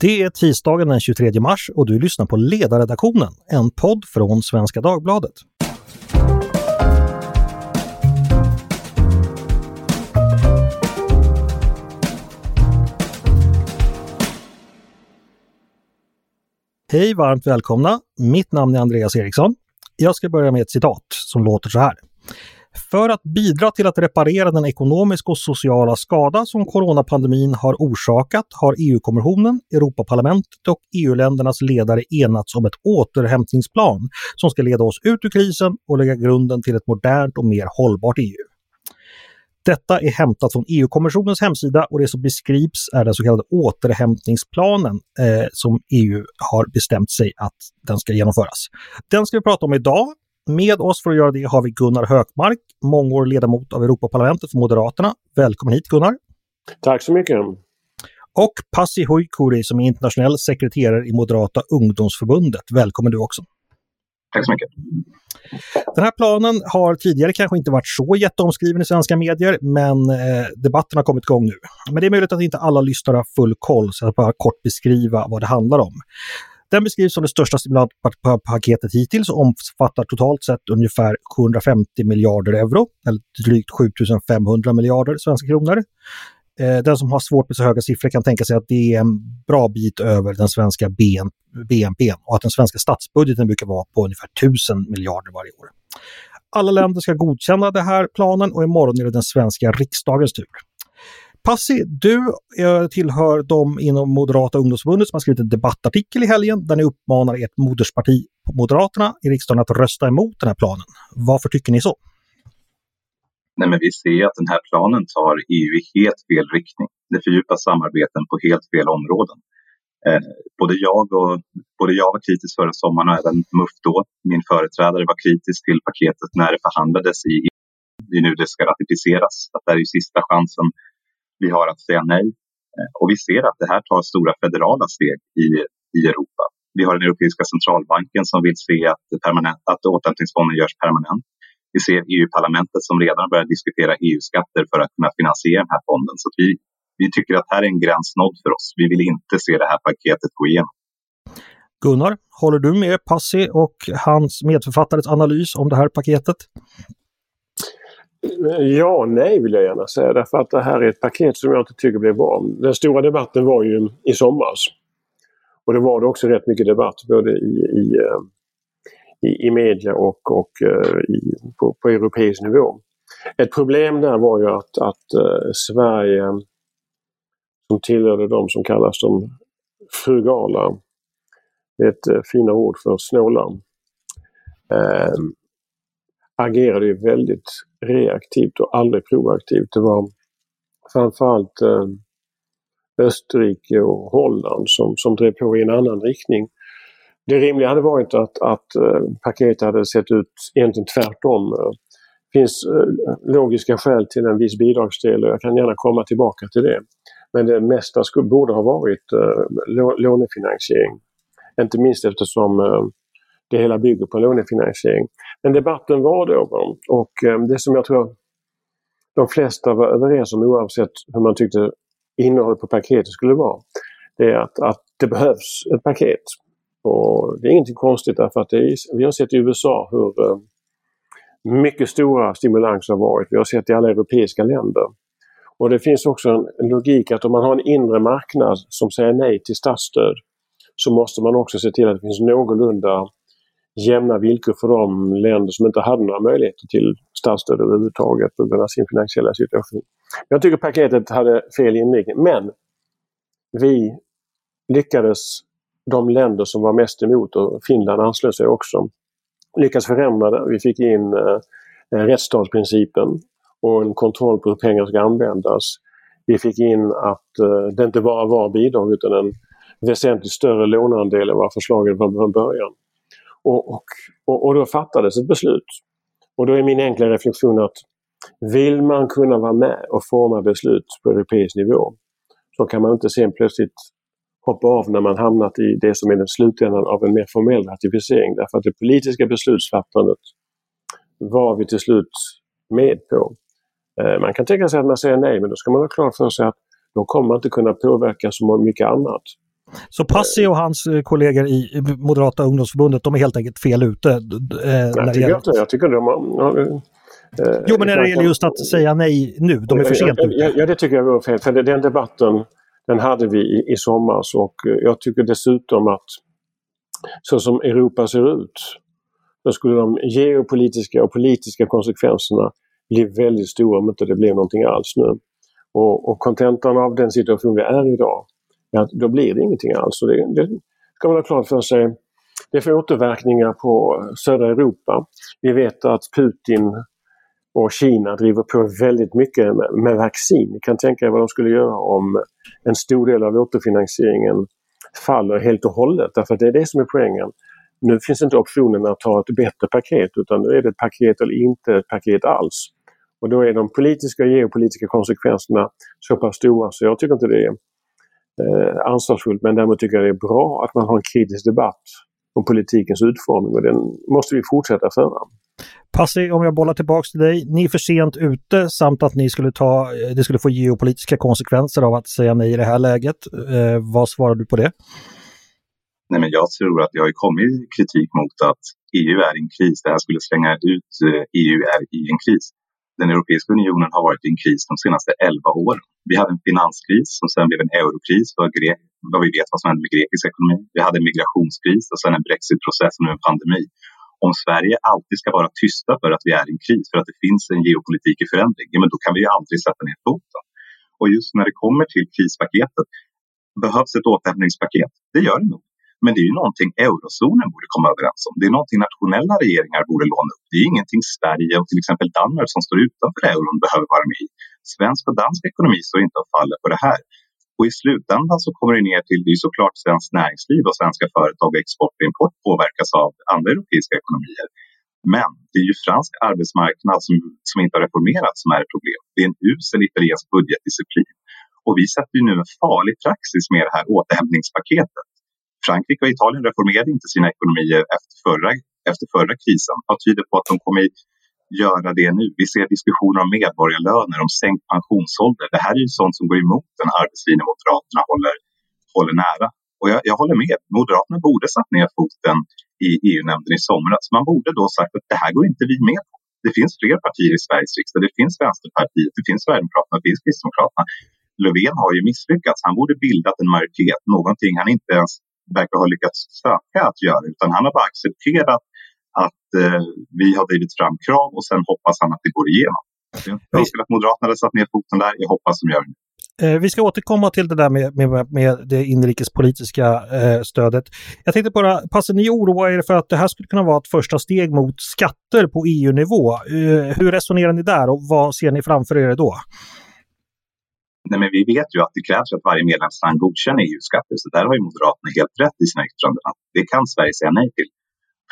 Det är tisdagen den 23 mars och du lyssnar på Ledarredaktionen, en podd från Svenska Dagbladet. Hej, varmt välkomna! Mitt namn är Andreas Eriksson. Jag ska börja med ett citat som låter så här. För att bidra till att reparera den ekonomiska och sociala skada som coronapandemin har orsakat har EU-kommissionen, Europaparlamentet och EU-ländernas ledare enats om ett återhämtningsplan som ska leda oss ut ur krisen och lägga grunden till ett modernt och mer hållbart EU. Detta är hämtat från EU-kommissionens hemsida och det som beskrivs är den så kallade återhämtningsplanen eh, som EU har bestämt sig att den ska genomföras. Den ska vi prata om idag med oss för att göra det har vi Gunnar Hökmark, mångårig ledamot av Europaparlamentet för Moderaterna. Välkommen hit Gunnar! Tack så mycket! Och Pasi Huikuri som är internationell sekreterare i Moderata ungdomsförbundet. Välkommen du också! Tack så mycket! Den här planen har tidigare kanske inte varit så jätteomskriven i svenska medier, men eh, debatten har kommit igång nu. Men det är möjligt att inte alla lyssnare har full koll, så jag ska bara kort beskriva vad det handlar om. Den beskrivs som det största stimulanspaketet hittills och omfattar totalt sett ungefär 750 miljarder euro, eller drygt 7500 miljarder svenska kronor. Eh, den som har svårt med så höga siffror kan tänka sig att det är en bra bit över den svenska BNP och att den svenska statsbudgeten brukar vara på ungefär 1000 miljarder varje år. Alla länder ska godkänna den här planen och imorgon är det den svenska riksdagens tur. Passi, du eh, tillhör de inom Moderata ungdomsförbundet som har skrivit en debattartikel i helgen där ni uppmanar ert modersparti Moderaterna i riksdagen att rösta emot den här planen. Varför tycker ni så? Nej, men vi ser att den här planen tar EU i helt fel riktning. Det fördjupar samarbeten på helt fel områden. Eh, både, jag och, både jag var kritisk förra sommaren och även MUF då. Min företrädare var kritisk till paketet när det förhandlades i EU. Det är nu det ska ratificeras. Att det är ju sista chansen vi har att säga nej. Eh, och vi ser att det här tar stora federala steg i, i Europa. Vi har den Europeiska centralbanken som vill se att, permanent, att återhämtningsfonden görs permanent. Vi ser EU-parlamentet som redan börjar diskutera EU-skatter för att kunna finansiera den här fonden. Så vi, vi tycker att här är en gräns nådd för oss. Vi vill inte se det här paketet gå igenom. Gunnar, håller du med Passi och hans medförfattares analys om det här paketet? Ja, nej vill jag gärna säga därför att det här är ett paket som jag inte tycker blev bra. Den stora debatten var ju i somras. Och det var det också rätt mycket debatt både i, i, eh, i, i media och, och eh, i, på, på europeisk nivå. Ett problem där var ju att, att uh, Sverige som tillhörde de som kallas de frugala, Det är ett uh, fina ord för snåla, uh, ehm, agerade ju väldigt reaktivt och aldrig proaktivt. Det var framförallt eh, Österrike och Holland som, som drev på i en annan riktning. Det rimliga hade varit att, att eh, paketet hade sett ut egentligen tvärtom. Det finns eh, logiska skäl till en viss bidragsdel och jag kan gärna komma tillbaka till det. Men det mesta skulle, borde ha varit lånefinansiering. Inte minst eftersom eh, det hela bygger på lånefinansiering. Men debatten var då och eh, det som jag tror de flesta var överens om oavsett hur man tyckte innehållet på paketet skulle vara. Det är att, att det behövs ett paket. Och Det är ingenting konstigt därför att är, vi har sett i USA hur eh, mycket stora stimulanser har varit. Vi har sett i alla europeiska länder. Och det finns också en logik att om man har en inre marknad som säger nej till statsstöd så måste man också se till att det finns någorlunda jämna villkor för de länder som inte hade några möjligheter till statsstöd överhuvudtaget på grund av sin finansiella situation. Jag tycker paketet hade fel inriktning men vi lyckades, de länder som var mest emot och Finland anslöt sig också, lyckades förändra det. Vi fick in eh, rättsstatsprincipen och en kontroll på hur pengar ska användas. Vi fick in att eh, det inte bara var bidrag utan en väsentligt större låneandel än vad förslaget var från början. Och, och, och, då fattades ett beslut. Och då är min enkla reflektion att vill man kunna vara med och forma beslut på europeisk nivå så kan man inte sen plötsligt hoppa av när man hamnat i det som är den slutändan av en mer formell ratificering. Därför att det politiska beslutsfattandet var vi till slut med på. Eh, man kan tänka sig att man säger nej men då ska man ha klart för sig att då kommer man inte kunna påverka så mycket annat. Så Passi och hans eh, kollegor i Moderata ungdomsförbundet, de är helt enkelt fel ute? Eh, jag, tycker inte, jag tycker de har... Eh, jo, men när det gäller just att säga nej nu, de är för sent ute. Ja, ja, det tycker jag var fel. För den debatten den hade vi i, i somras och jag tycker dessutom att så som Europa ser ut, då skulle de geopolitiska och politiska konsekvenserna bli väldigt stora om inte det blir någonting alls nu. Och kontentan av den situation vi är i idag, ja, då blir det ingenting alls. Och det, det ska man ha klart för sig. Det får återverkningar på södra Europa. Vi vet att Putin och Kina driver på väldigt mycket med, med vaccin. Ni kan tänka er vad de skulle göra om en stor del av återfinansieringen faller helt och hållet. Därför att det är det som är poängen. Nu finns inte optionen att ta ett bättre paket utan nu är det ett paket eller inte ett paket alls. Och då är de politiska och geopolitiska konsekvenserna så pass stora så jag tycker inte det är eh, ansvarsfullt men däremot tycker jag det är bra att man har en kritisk debatt om politikens utformning och den måste vi fortsätta föra. Passi, om jag bollar tillbaks till dig. Ni är för sent ute samt att ni skulle ta, det skulle få geopolitiska konsekvenser av att säga nej i det här läget. Eh, vad svarar du på det? Nej, men jag tror att det har kommit kritik mot att EU är i en kris. Det här skulle slänga ut EU eh, e är i en kris. Den Europeiska unionen har varit i en kris de senaste 11 åren. Vi hade en finanskris som sen blev en eurokris vad, vad vi vet vad som hände med grekisk ekonomi. Vi hade en migrationskris och sen en brexitprocess och nu en pandemi om Sverige alltid ska vara tysta för att vi är i en kris, för att det finns en geopolitik i förändring, ja, men då kan vi ju aldrig sätta ner foten. Och just när det kommer till krispaketet, behövs ett återhämtningspaket? Det gör det nog. Men det är ju någonting eurozonen borde komma överens om. Det är någonting nationella regeringar borde låna upp. Det är ingenting Sverige och till exempel Danmark som står utanför euron behöver vara med i. Svensk och dansk ekonomi står inte och faller på det här. Och i slutändan så kommer det ner till, det är såklart svenskt näringsliv och svenska företag och export och import påverkas av andra europeiska ekonomier. Men det är ju fransk arbetsmarknad som, som inte har reformerats som är ett problem. Det är en usel italiensk budgetdisciplin. Och vi sätter ju nu en farlig praxis med det här återhämtningspaketet. Frankrike och Italien reformerade inte sina ekonomier efter förra, efter förra krisen. Vad tyder på att de kommer göra det nu. Vi ser diskussioner om medborgarlöner, om sänkt pensionsålder. Det här är ju sånt som går emot den arbetslinje Moderaterna håller, håller nära. Och jag, jag håller med. Moderaterna borde satt ner foten i EU-nämnden i somras. Man borde då sagt att det här går inte vi med på. Det finns fler partier i Sveriges riksdag. Det finns Vänsterpartiet, det finns Sverigedemokraterna, det finns Kristdemokraterna. Löfven har ju misslyckats. Han borde bildat en majoritet, någonting han inte ens verkar ha lyckats söka att göra, utan han har bara accepterat att eh, vi har drivit fram krav och sen hoppas han att det går igenom. Jag önskar att Moderaterna hade satt ner foten där. Jag hoppas de gör det. Eh, vi ska återkomma till det där med, med, med det inrikespolitiska eh, stödet. Jag tänkte bara, passar ni oroa er för att det här skulle kunna vara ett första steg mot skatter på EU-nivå? Eh, hur resonerar ni där och vad ser ni framför er då? Nej, men vi vet ju att det krävs att varje medlemsland godkänner EU-skatter, så där har ju Moderaterna helt rätt i sina yttranden. Det kan Sverige säga nej till.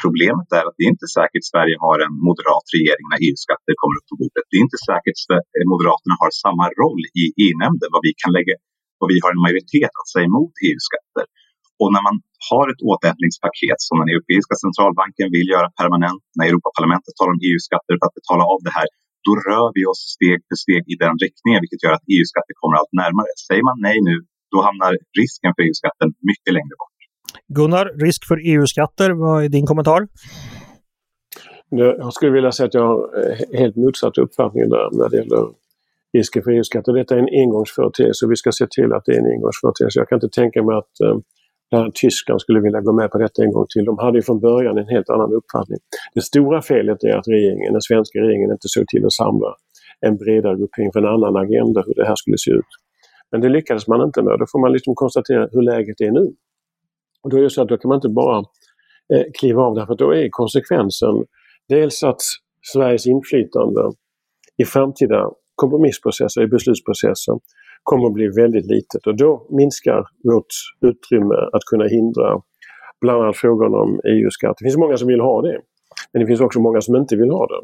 Problemet är att det är inte säkert Sverige har en moderat regering när EU-skatter kommer upp på bordet. Det är inte säkert att eh, Moderaterna har samma roll i EU-nämnden, vad vi kan lägga, vad vi har en majoritet att säga emot EU-skatter. Och när man har ett återhämtningspaket som den Europeiska centralbanken vill göra permanent, när Europaparlamentet talar om EU-skatter för att betala av det här, då rör vi oss steg för steg i den riktningen, vilket gör att EU-skatter kommer allt närmare. Säger man nej nu, då hamnar risken för EU-skatten mycket längre bort. Gunnar, risk för EU-skatter, vad är din kommentar? Jag skulle vilja säga att jag har eh, helt motsatt uppfattning där när det gäller risken för EU-skatter. Detta är en engångsföreteelse och vi ska se till att det är en engångsföreteelse. Jag kan inte tänka mig att där Tyskland skulle vilja gå med på detta en gång till. De hade ju från början en helt annan uppfattning. Det stora felet är att regeringen, den svenska regeringen inte såg till att samla en bredare gruppering för en annan agenda hur det här skulle se ut. Men det lyckades man inte med. Då får man liksom konstatera hur läget är nu. Och då är det så att då kan man inte bara eh, kliva av därför att då är konsekvensen dels att Sveriges inflytande i framtida kompromissprocesser, i beslutsprocesser, kommer att bli väldigt litet och då minskar vårt utrymme att kunna hindra bland annat frågan om EU-skatt. Det finns många som vill ha det, men det finns också många som inte vill ha det.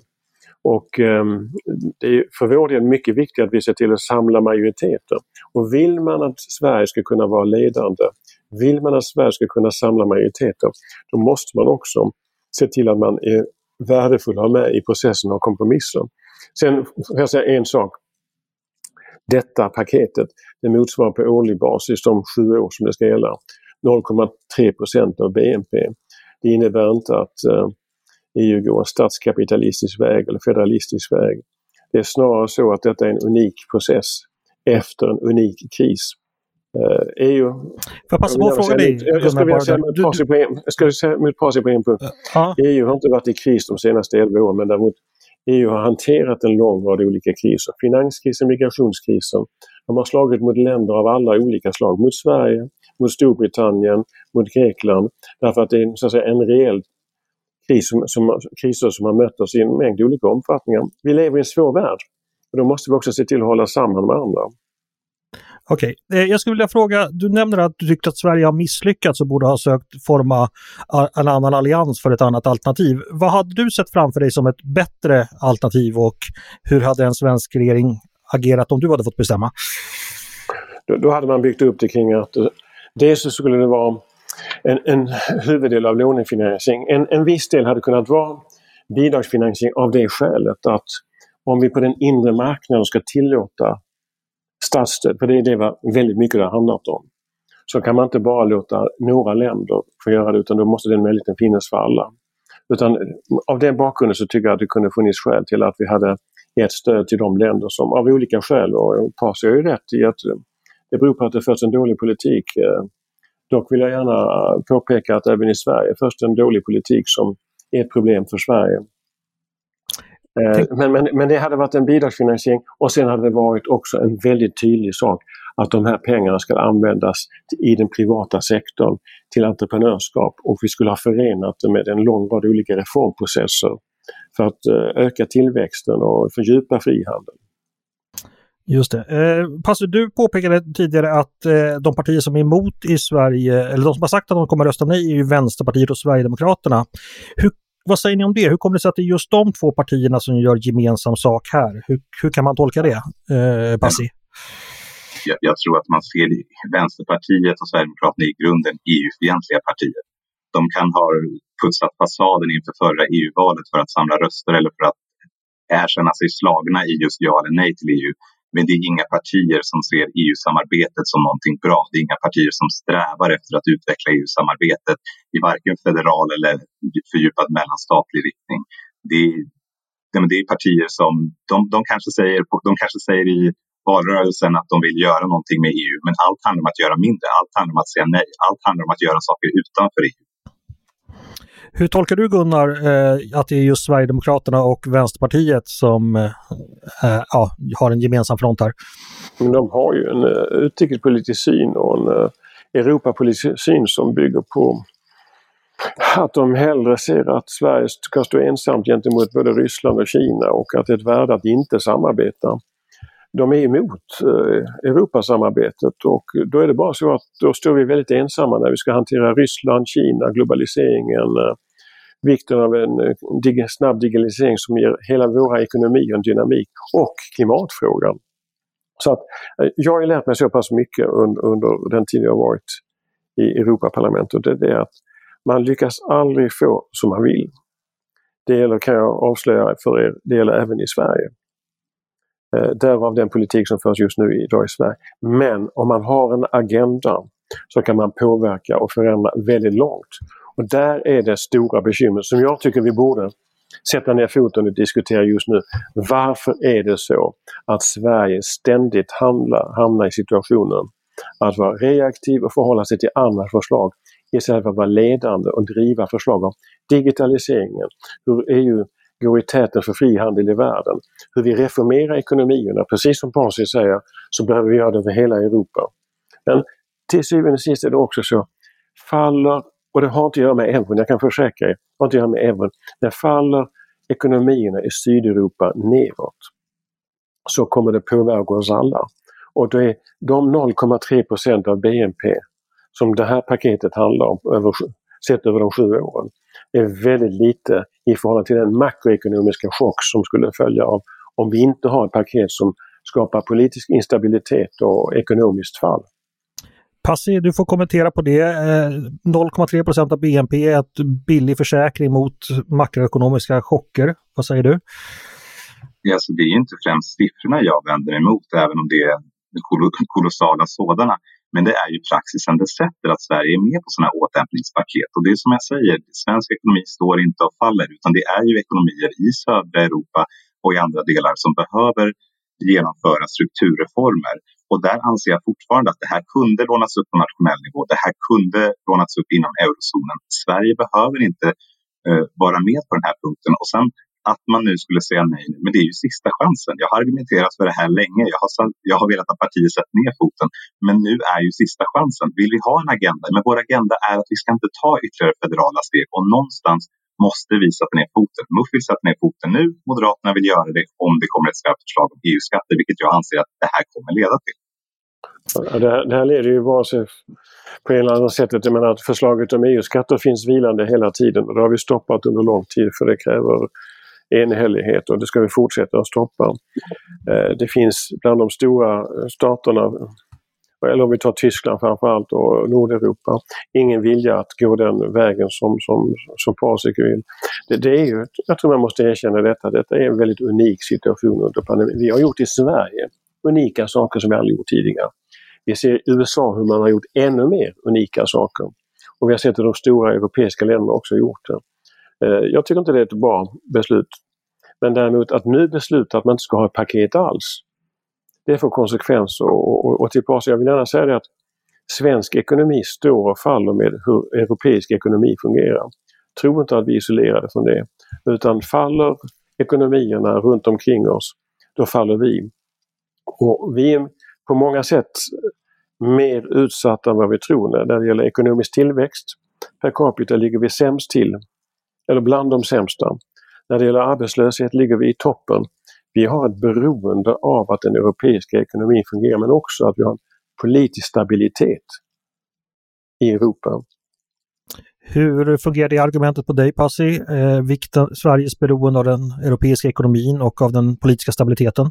Och eh, det är för vår del mycket viktigt att vi ser till att samla majoriteter. Och vill man att Sverige ska kunna vara ledande vill man att Sverige ska kunna samla majoriteter, då måste man också se till att man är värdefull att ha med i processen av kompromisser. Sen får jag säga en sak. Detta paketet det motsvarar på årlig basis de sju år som det ska gälla 0,3 procent av BNP. Det innebär inte att EU eh, e går en statskapitalistisk väg eller federalistisk väg. Det är snarare så att detta är en unik process efter en unik kris. EU... Får jag passa på att fråga dig? Jag skulle vilja säga mitt på en punkt. Uh, EU har inte varit i kris de senaste 11 åren men däremot EU har hanterat en lång rad olika kriser. Finanskrisen, migrationskrisen. De har slagit mot länder av alla olika slag. Mot Sverige, mot Storbritannien, mot Grekland. Därför att det är så att säga, en reell kris som, som, kriser som har mött oss i en mängd olika omfattningar. Vi lever i en svår värld. Och då måste vi också se till att hålla samman med andra. Okej, okay. Jag skulle vilja fråga, du nämner att du tyckte att Sverige har misslyckats och borde ha sökt forma en annan allians för ett annat alternativ. Vad hade du sett framför dig som ett bättre alternativ och hur hade en svensk regering agerat om du hade fått bestämma? Då, då hade man byggt upp det kring att eh, dels så skulle det vara en, en huvuddel av lånefinansiering. En, en viss del hade kunnat vara bidragsfinansiering av det skälet att om vi på den inre marknaden ska tillåta statsstöd, för det är det väldigt mycket det har handlat om. Så kan man inte bara låta några länder få göra det utan då måste den möjligheten finnas för alla. Utan av den bakgrunden så tycker jag att det kunde funnits skäl till att vi hade gett stöd till de länder som av olika skäl, och Pasi har ju rätt i att det beror på att det förs en dålig politik. Dock vill jag gärna påpeka att även i Sverige förs det en dålig politik som är ett problem för Sverige. Eh, men, men, men det hade varit en bidragsfinansiering och sen hade det varit också en väldigt tydlig sak att de här pengarna ska användas i den privata sektorn till entreprenörskap och vi skulle ha förenat det med en lång rad olika reformprocesser för att eh, öka tillväxten och fördjupa frihandeln. Just det. Eh, Pastor, du påpekade tidigare att eh, de partier som är emot i Sverige, eller de som har sagt att de kommer att rösta nej, är ju Vänsterpartiet och Sverigedemokraterna. Hur vad säger ni om det? Hur kommer det sig att det är just de två partierna som gör gemensam sak här? Hur, hur kan man tolka det, eh, Bassi? Jag, jag, tror att man ser Vänsterpartiet och Sverigedemokraterna i grunden EU-fientliga partier. De kan ha putsat fasaden inför förra EU-valet för att samla röster eller för att erkänna sig slagna i just ja eller nej till EU. Men det är inga partier som ser EU-samarbetet som någonting bra. Det är inga partier som strävar efter att utveckla EU-samarbetet i varken federal eller fördjupad mellanstatlig riktning. Det är, det är partier som, de, de, kanske säger, de kanske säger i valrörelsen att de vill göra någonting med EU, men allt handlar om att göra mindre, allt handlar om att säga nej, allt handlar om att göra saker utanför EU. Hur tolkar du Gunnar eh, att det är just Sverigedemokraterna och Vänsterpartiet som eh, eh ja, har en gemensam front här? De har ju en uh, utrikespolitisk syn och en uh, Europapolitisk syn som bygger på att de hellre ser att Sverige ska stå ensamt gentemot både Ryssland och Kina och att det är ett värde att inte samarbeta. De är emot eh, Europasamarbetet och då är det bara så att då står vi väldigt ensamma när vi ska hantera Ryssland, Kina, globaliseringen, eh, vikten av en eh, snabb digitalisering som ger hela våra ekonomier en dynamik och klimatfrågan. Så att eh, jag har lärt mig så pass mycket under, under den tid jag varit i Europaparlamentet. Det är att man lyckas aldrig få som man vill. Det gäller, kan jag avslöja för er, det gäller även i Sverige. Eh, därav den politik som förs just nu idag i Sverige. Men om man har en agenda så kan man påverka och förändra väldigt långt. Och där är det stora bekymret som jag tycker vi borde sätta ner foten och diskutera just nu. Varför är det så att Sverige ständigt hamnar, hamnar i situationen att vara reaktiv och förhålla sig till andra förslag istället för att vara ledande och driva förslag om digitaliseringen, hur EU går i täten för frihandel i världen. Hur vi reformerar ekonomierna, precis som Pasi säger, så behöver vi göra det över hela Europa. Men till syvende och sist är det också så, faller, och det har inte att göra med euron, jag kan försäkra er, det har inte att göra med euron, när faller ekonomierna i Sydeuropa neråt så kommer det påverka oss alla. Och det är de 0,3% av BNP som det här paketet handlar om, över, sett över de sju åren, är väldigt lite i förhållande till den makroekonomiska chock som skulle följa av om vi inte har ett paket som skapar politisk instabilitet och ekonomiskt fall. Passi, du får kommentera på det. 0,3 eh, av BNP är ett billig försäkring mot makroekonomiska chocker. Vad säger du? Alltså, det är inte främst siffrorna jag vänder emot, även om det är kolossala sådana. Men det är ju praxisen det sätter att Sverige är med på sådana här återhämtningspaket. Och det är som jag säger, svensk ekonomi står inte och faller utan det är ju ekonomier i södra Europa och i andra delar som behöver genomföra strukturreformer. Och där anser jag fortfarande att det här kunde lånas upp på nationell nivå. Det här kunde lånats upp inom eurozonen. Sverige behöver inte eh, vara med på den här punkten. Och sen att man nu skulle säga nej, men det är ju sista chansen. Jag har argumenterat för det här länge. Jag har, jag har velat att partiet sätter ner foten. Men nu är ju sista chansen. Vill vi ha en agenda? Men vår agenda är att vi ska inte ta ytterligare federala steg och någonstans måste vi sätta ner foten. MUF vill sätta ner foten nu. Moderaterna vill göra det om det kommer ett skarpt förslag om EU-skatter, vilket jag anser att det här kommer leda till. Det här, det här leder ju bara sig på en eller annan sätt. Jag menar att förslaget om EU-skatter finns vilande hela tiden och det har vi stoppat under lång tid för det kräver enhällighet och det ska vi fortsätta att stoppa. Eh, det finns bland de stora staterna, eller om vi tar Tyskland framförallt och Nordeuropa, ingen vilja att gå den vägen som, som, som Pasek vill. Det, det, är ju, jag tror man måste erkänna detta, detta är en väldigt unik situation under pandemin. Vi har gjort i Sverige unika saker som vi aldrig gjort tidigare. Vi ser i USA hur man har gjort ännu mer unika saker. Och vi har sett hur de stora europeiska länderna också gjort det. Eh, jag tycker inte det är ett bra beslut. Men däremot att nu besluta att man inte ska ha ett paket alls. Det får konsekvenser och, och, och till jag vill gärna säga det att svensk ekonomi står och faller med hur europeisk ekonomi fungerar. Tro inte att vi är isolerade från det. Utan faller ekonomierna runt omkring oss, då faller vi. Och vi är på många sätt mer utsatta än vad vi tror när det gäller ekonomisk tillväxt. Per capita ligger vi sämst till eller bland de sämsta. När det gäller arbetslöshet ligger vi i toppen. Vi har ett beroende av att den europeiska ekonomin fungerar men också att vi har en politisk stabilitet i Europa. Hur fungerar det argumentet på dig Passi? Eh, vikten, Sveriges beroende av den europeiska ekonomin och av den politiska stabiliteten?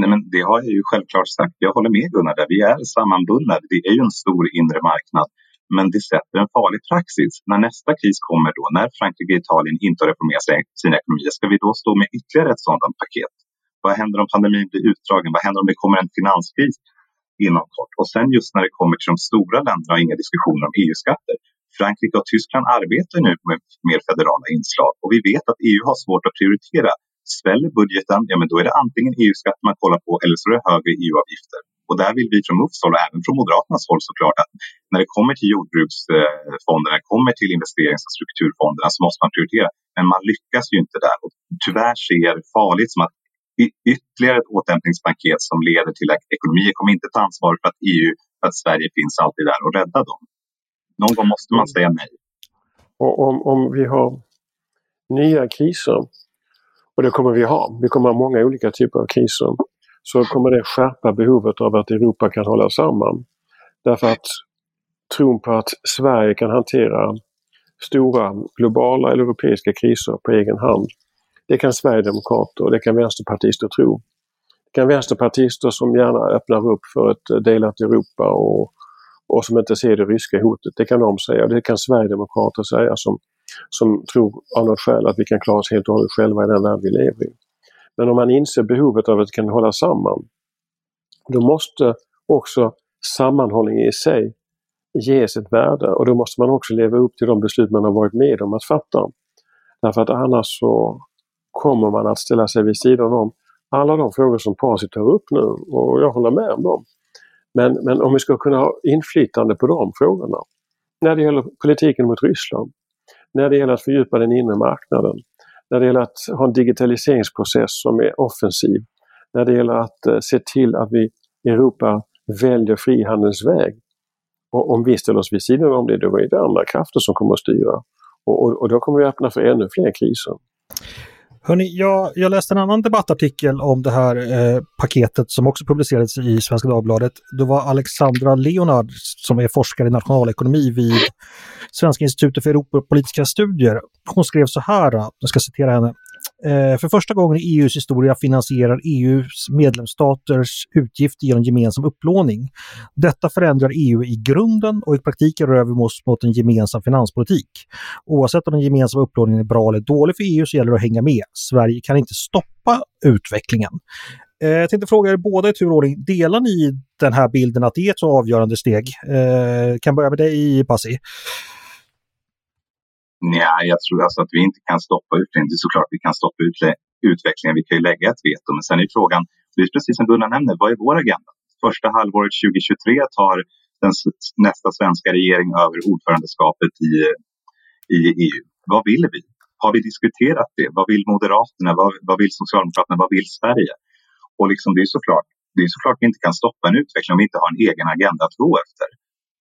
Nej, men det har jag ju självklart sagt. Jag håller med Gunnar där. Vi är sammanbundna. Det är ju en stor inre marknad. Men det sätter en farlig praxis. När nästa kris kommer då, när Frankrike och Italien inte har reformerat sina ekonomier, ska vi då stå med ytterligare ett sådant paket? Vad händer om pandemin blir utdragen? Vad händer om det kommer en finanskris inom kort? Och sen just när det kommer till de stora länderna och inga diskussioner om EU-skatter. Frankrike och Tyskland arbetar nu med mer federala inslag och vi vet att EU har svårt att prioritera. Sväller budgeten, ja men då är det antingen EU-skatter man kollar på eller så är det högre EU-avgifter. Och där vill vi från MUFs håll och även från Moderaternas håll såklart att när det kommer till jordbruksfonderna, kommer till investerings och strukturfonderna så måste man prioritera. Men man lyckas ju inte där och tyvärr ser det farligt som att ytterligare ett återhämtningspaket som leder till att ekonomier kommer inte ta ansvar för att EU, för att Sverige finns alltid där och rädda dem. Någon gång måste man säga nej. Och om, om vi har nya kriser, och det kommer vi ha, vi kommer ha många olika typer av kriser så kommer det skärpa behovet av att Europa kan hålla samman. Därför att tron på att Sverige kan hantera stora globala eller europeiska kriser på egen hand. Det kan Sverigedemokrater och det kan vänsterpartister tro. Det kan vänsterpartister som gärna öppnar upp för ett delat Europa och, och som inte ser det ryska hotet. Det kan de säga. Det kan Sverigedemokrater säga som, som tror av något skäl att vi kan klara oss helt och hållet själva i den värld vi lever i. Men om man inser behovet av att kunna hålla samman, då måste också sammanhållning i sig ges ett värde och då måste man också leva upp till de beslut man har varit med om att fatta. Därför att annars så kommer man att ställa sig vid sidan om alla de frågor som Pasi tar upp nu och jag håller med om dem. Men, men om vi ska kunna ha inflytande på de frågorna, när det gäller politiken mot Ryssland, när det gäller att fördjupa den inre marknaden, när det gäller att ha en digitaliseringsprocess som är offensiv, när det gäller att eh, se till att vi i Europa väljer frihandelns väg. Och om vi ställer oss vid sidan om det, då är det andra krafter som kommer att styra. Och, och, och då kommer vi öppna för ännu fler kriser. Hörrni, jag, jag läste en annan debattartikel om det här eh, paketet som också publicerades i Svenska Dagbladet. Det var Alexandra Leonard som är forskare i nationalekonomi vid Svenska institutet för Europapolitiska studier. Hon skrev så här, jag ska citera henne. Eh, för första gången i EUs historia finansierar EUs medlemsstaters utgifter genom gemensam upplåning. Detta förändrar EU i grunden och i praktiken rör vi oss mot en gemensam finanspolitik. Oavsett om den gemensamma upplåningen är bra eller dålig för EU så gäller det att hänga med. Sverige kan inte stoppa utvecklingen. Eh, jag tänkte fråga er båda i turordning, delar ni den här bilden att det är ett så avgörande steg? Eh, jag kan börja med dig Pasi. Nej, jag tror alltså att vi inte kan stoppa utvecklingen. Det är såklart vi kan stoppa utvecklingen. Vi kan ju lägga ett veto, men sen är frågan, det är precis som Gunnar nämner, vad är vår agenda? Första halvåret 2023 tar den, nästa svenska regering över ordförandeskapet i, i EU. Vad vill vi? Har vi diskuterat det? Vad vill Moderaterna? Vad, vad vill Socialdemokraterna? Vad vill Sverige? Och liksom, det är såklart det är såklart vi inte kan stoppa en utveckling om vi inte har en egen agenda att gå efter.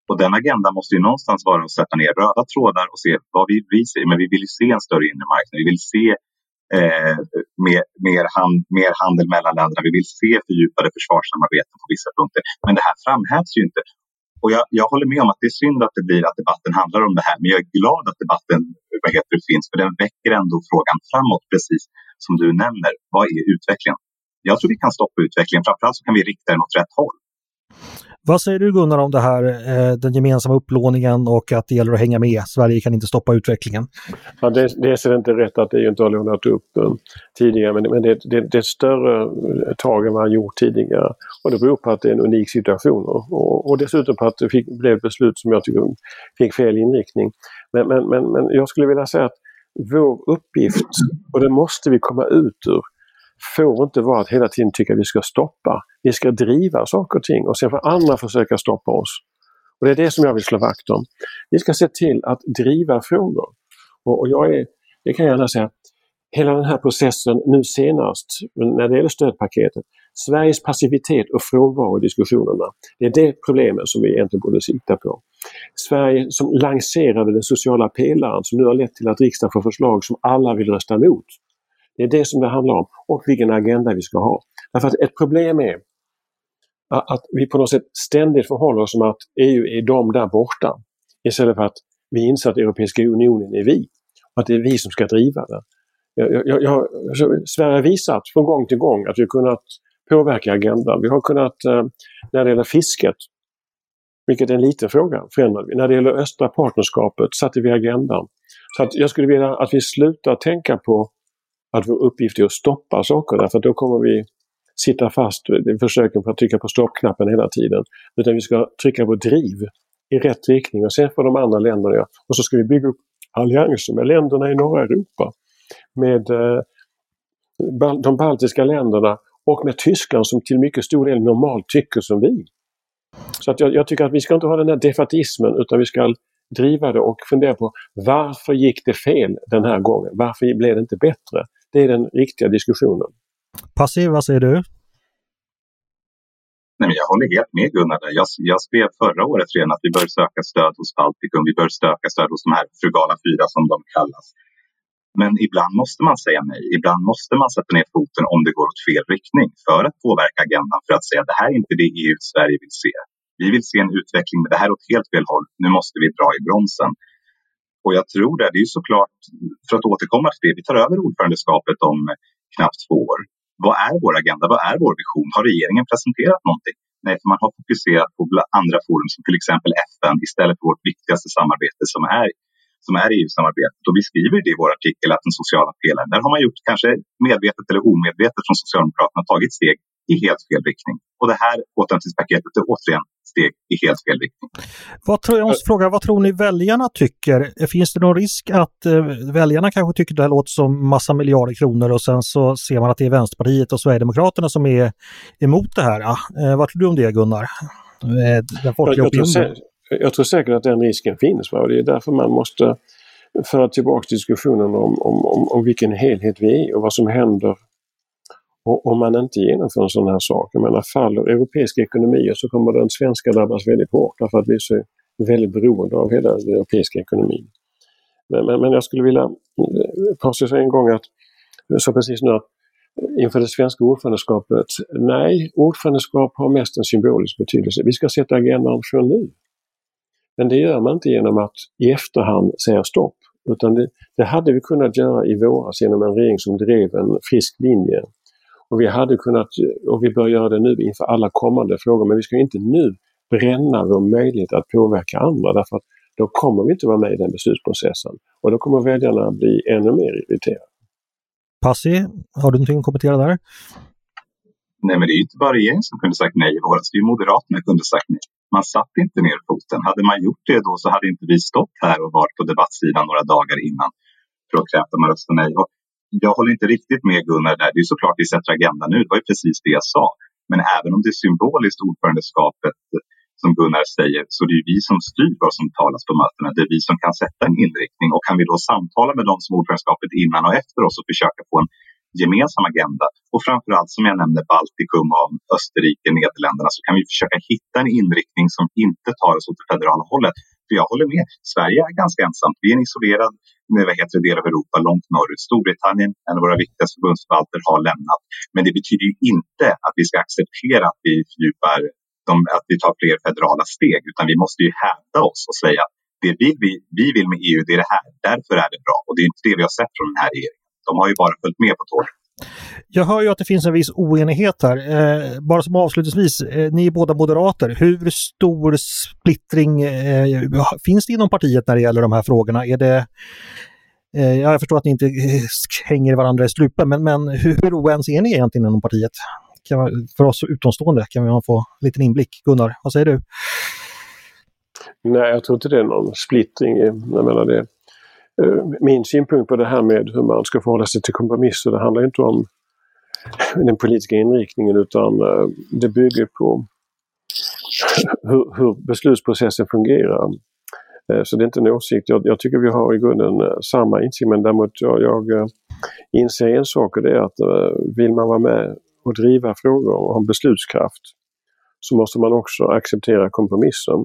Och den agendan måste ju någonstans vara att sätta ner röda trådar och se vad vi, vi ser. Men vi vill ju se en större inre marknad. Vi vill se eh, mer, mer, hand, mer handel mellan länderna. Vi vill se fördjupade försvarssamarbeten på vissa punkter. Men det här framhävs ju inte. Och jag, jag håller med om att det är synd att det blir att debatten handlar om det här. Men jag är glad att debatten vad heter det, finns. För den väcker ändå frågan framåt, precis som du nämner. Vad är utvecklingen? Jag tror vi kan stoppa utvecklingen. Framförallt så kan vi rikta den åt rätt håll. Vad säger du Gunnar om det här, eh, den gemensamma upplåningen och att det gäller att hänga med? Sverige kan inte stoppa utvecklingen. Ja, det, dels är det inte rätt att EU inte har lånat upp eh, tidigare men, men det, det, det är ett större eh, tag än man gjort tidigare. Och det beror på att det är en unik situation och, och dessutom på att det fick, blev ett beslut som jag tycker fick fel inriktning. Men, men, men, men jag skulle vilja säga att vår uppgift, och det måste vi komma ut ur, får inte vara att hela tiden tycka att vi ska stoppa. Vi ska driva saker och ting och sen får andra försöka stoppa oss. Och Det är det som jag vill slå vakt om. Vi ska se till att driva frågor. Och, och jag är, det kan jag gärna säga, hela den här processen nu senast när det gäller stödpaketet, Sveriges passivitet och frånvaro i diskussionerna. Det är det problemet som vi egentligen borde sikta på. Sverige som lanserade den sociala pelaren som nu har lett till att riksdagen får förslag som alla vill rösta emot. Det är det som det handlar om och vilken agenda vi ska ha. Därför att ett problem är att vi på något sätt ständigt förhåller oss som att EU är de där borta. Istället för att vi inser att Europeiska unionen är vi. Och att det är vi som ska driva det. Jag, jag, jag, alltså, Sverige har visat från gång till gång att vi har kunnat påverka agendan. Vi har kunnat, eh, när det gäller fisket, vilket är en liten fråga, förändrade vi. När det gäller östra partnerskapet satte vi agendan. Så att jag skulle vilja att vi slutar tänka på att vår uppgift är att stoppa saker därför att då kommer vi sitta fast i försöken på att trycka på stoppknappen hela tiden. Utan vi ska trycka på driv i rätt riktning och se på de andra länderna göra. Och så ska vi bygga upp allianser med länderna i norra Europa. Med eh, de baltiska länderna och med Tyskland som till mycket stor del normalt tycker som vi. Så att jag, jag tycker att vi ska inte ha den här defatismen utan vi ska driva det och fundera på varför gick det fel den här gången? Varför blev det inte bättre? Det är den riktiga diskussionen. Passiv, vad säger du? Nej, men jag håller helt med Gunnar. Jag, jag skrev förra året redan att vi bör söka stöd hos Baltikum. Vi bör söka stöd hos de här frugala fyra som de kallas. Men ibland måste man säga nej. Ibland måste man sätta ner foten om det går åt fel riktning för att påverka agendan. För att säga att det här är inte det EU Sverige vill se. Vi vill se en utveckling, men det här är åt helt fel håll. Nu måste vi dra i bromsen. Och jag tror det. Det är ju såklart, för att återkomma till det, vi tar över ordförandeskapet om knappt två år. Vad är vår agenda? Vad är vår vision? Har regeringen presenterat någonting? Nej, för man har fokuserat på andra forum som till exempel FN istället för vårt viktigaste samarbete som är, som är EU-samarbetet. Och vi skriver det i vår artikel att den sociala pelaren, där har man gjort kanske medvetet eller omedvetet från Socialdemokraterna tagit steg i helt fel riktning. Och det här återhämtningspaketet är återigen steg i helt fel riktning. Vad tror, jag måste fråga, vad tror ni väljarna tycker? Finns det någon risk att eh, väljarna kanske tycker det här låter som massa miljarder kronor och sen så ser man att det är Vänsterpartiet och Sverigedemokraterna som är emot det här? Eh, vad tror du om det Gunnar? Eh, den folkliga jag, jag, tror jag tror säkert att den risken finns. Va? Och det är därför man måste föra tillbaka diskussionen om, om, om, om vilken helhet vi är och vad som händer och om man inte genomför en sån här sak, jag menar faller europeiska ekonomier så kommer den svenska drabbas väldigt hårt därför att vi är så väldigt beroende av hela den europeiska ekonomin. Men, men, men jag skulle vilja eh, påstå en gång att, jag sa precis nu att eh, inför det svenska ordförandeskapet, nej, ordförandeskap har mest en symbolisk betydelse. Vi ska sätta agendan från nu. Men det gör man inte genom att i efterhand säga stopp. Utan det, det hade vi kunnat göra i våras genom en regering som drev en frisk linje och vi hade kunnat, och vi bör göra det nu inför alla kommande frågor, men vi ska inte nu bränna vår möjlighet att påverka andra därför att då kommer vi inte vara med i den beslutsprocessen. Och då kommer väljarna bli ännu mer irriterade. Passi, har du någonting att kommentera där? Nej, men det är ju inte bara regeringen som kunde sagt nej i våras. Det är Moderaterna som kunde sagt nej. Man satte inte ner foten. Hade man gjort det då så hade inte vi stått här och varit på debattsidan några dagar innan för att kräva att man röstar nej. Och jag håller inte riktigt med Gunnar där. Det är såklart vi sätter agendan nu. Det var ju precis det jag sa. Men även om det är symboliskt ordförandeskapet eh, som Gunnar säger, så det är vi som styr vad som talas på mötena. Det är vi som kan sätta en inriktning. Och kan vi då samtala med dem som ordförandeskapet innan och efter oss och försöka få en gemensam agenda och framförallt som jag nämnde Baltikum och Österrike, Nederländerna så kan vi försöka hitta en inriktning som inte tar oss åt det federala hållet. För jag håller med, Sverige är ganska ensamt. Vi är en isolerad vad heter det, del av Europa långt norrut. Storbritannien, en av våra viktigaste förbundsförvalter, har lämnat. Men det betyder ju inte att vi ska acceptera att vi fördjupar de, att vi tar fler federala steg, utan vi måste ju hävda oss och säga att det vi, vi, vi vill med EU, det är det här. Därför är det bra. Och det är inte det vi har sett från den här regeringen. De har ju bara följt med på tåget. Jag hör ju att det finns en viss oenighet här. Eh, bara som avslutningsvis, eh, ni är båda moderater. Hur stor splittring eh, finns det inom partiet när det gäller de här frågorna? Är det, eh, jag förstår att ni inte eh, hänger varandra i strupen, men, men hur, hur oense är ni egentligen inom partiet? Kan, för oss utomstående kan vi få en liten inblick. Gunnar, vad säger du? Nej, jag tror inte det är någon splittring. Jag menar det, Eh, min synpunkt på det här med hur man ska förhålla sig till kompromisser, det handlar inte om den politiska inriktningen utan eh, det bygger på hur, hur beslutsprocessen fungerar. Eh, så det är inte en åsikt. Jag, jag tycker vi har i grunden samma insikt men däremot jag, jag inser en sak och det är att vill man vara med och driva frågor och ha beslutskraft så måste man också acceptera kompromissen.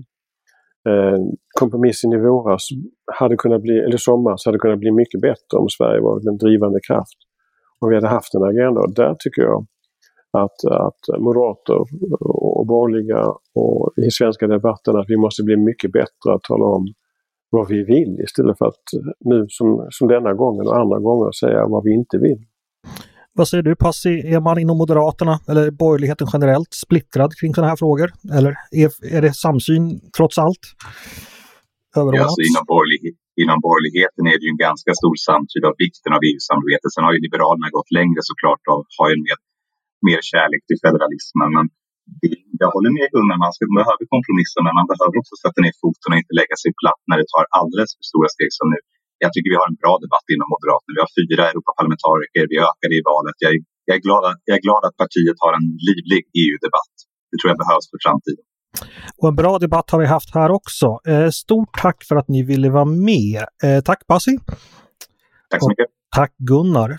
Eh, kompromissen i våras hade kunnat bli, eller somras hade kunnat bli mycket bättre om Sverige varit en drivande kraft. Om vi hade haft en agenda. Och där tycker jag att, att moderater och borgerliga och i svenska debatten att vi måste bli mycket bättre att tala om vad vi vill istället för att nu som, som denna gången och andra gånger säga vad vi inte vill. Vad säger du Passi, är man inom Moderaterna eller borgerligheten generellt splittrad kring sådana här frågor? Eller är, är det samsyn trots allt? Ja, alltså inom, borgerlig, inom borgerligheten är det ju en ganska stor samsyn av vikten av EU-samarbetet. Sen har ju Liberalerna gått längre såklart och har ju mer, mer kärlek till federalismen. Men jag håller med Gunnar, man ska, behöver kompromissa men man behöver också sätta ner foten och inte lägga sig platt när det tar alldeles för stora steg som nu jag tycker vi har en bra debatt inom Moderaterna. Vi har fyra Europaparlamentariker, vi ökade i valet. Jag är, jag, är glad att, jag är glad att partiet har en livlig EU-debatt. Det tror jag behövs för framtiden. Och en bra debatt har vi haft här också. Eh, stort tack för att ni ville vara med. Eh, tack Pasi! Tack så mycket! tack Gunnar!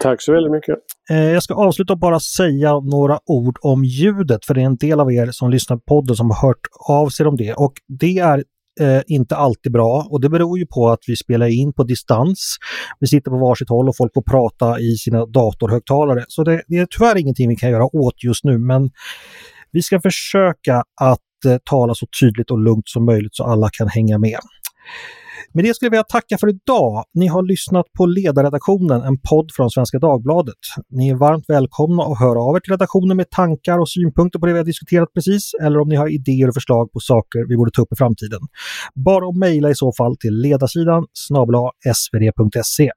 Tack så väldigt mycket! Eh, jag ska avsluta och bara säga några ord om ljudet, för det är en del av er som lyssnar på podden som har hört av sig om det. Och det är eh, inte alltid bra och det beror ju på att vi spelar in på distans. Vi sitter på varsitt håll och folk får prata i sina datorhögtalare. Så det, det är tyvärr ingenting vi kan göra åt just nu men vi ska försöka att eh, tala så tydligt och lugnt som möjligt så alla kan hänga med. Med det skulle jag vilja tacka för idag. Ni har lyssnat på Ledarredaktionen, en podd från Svenska Dagbladet. Ni är varmt välkomna att höra av er till redaktionen med tankar och synpunkter på det vi har diskuterat precis, eller om ni har idéer och förslag på saker vi borde ta upp i framtiden. Bara att mejla i så fall till ledarsidan snabla svd.se.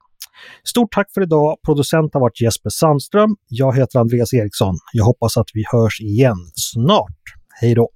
Stort tack för idag! Producent har varit Jesper Sandström. Jag heter Andreas Eriksson. Jag hoppas att vi hörs igen snart. Hej då!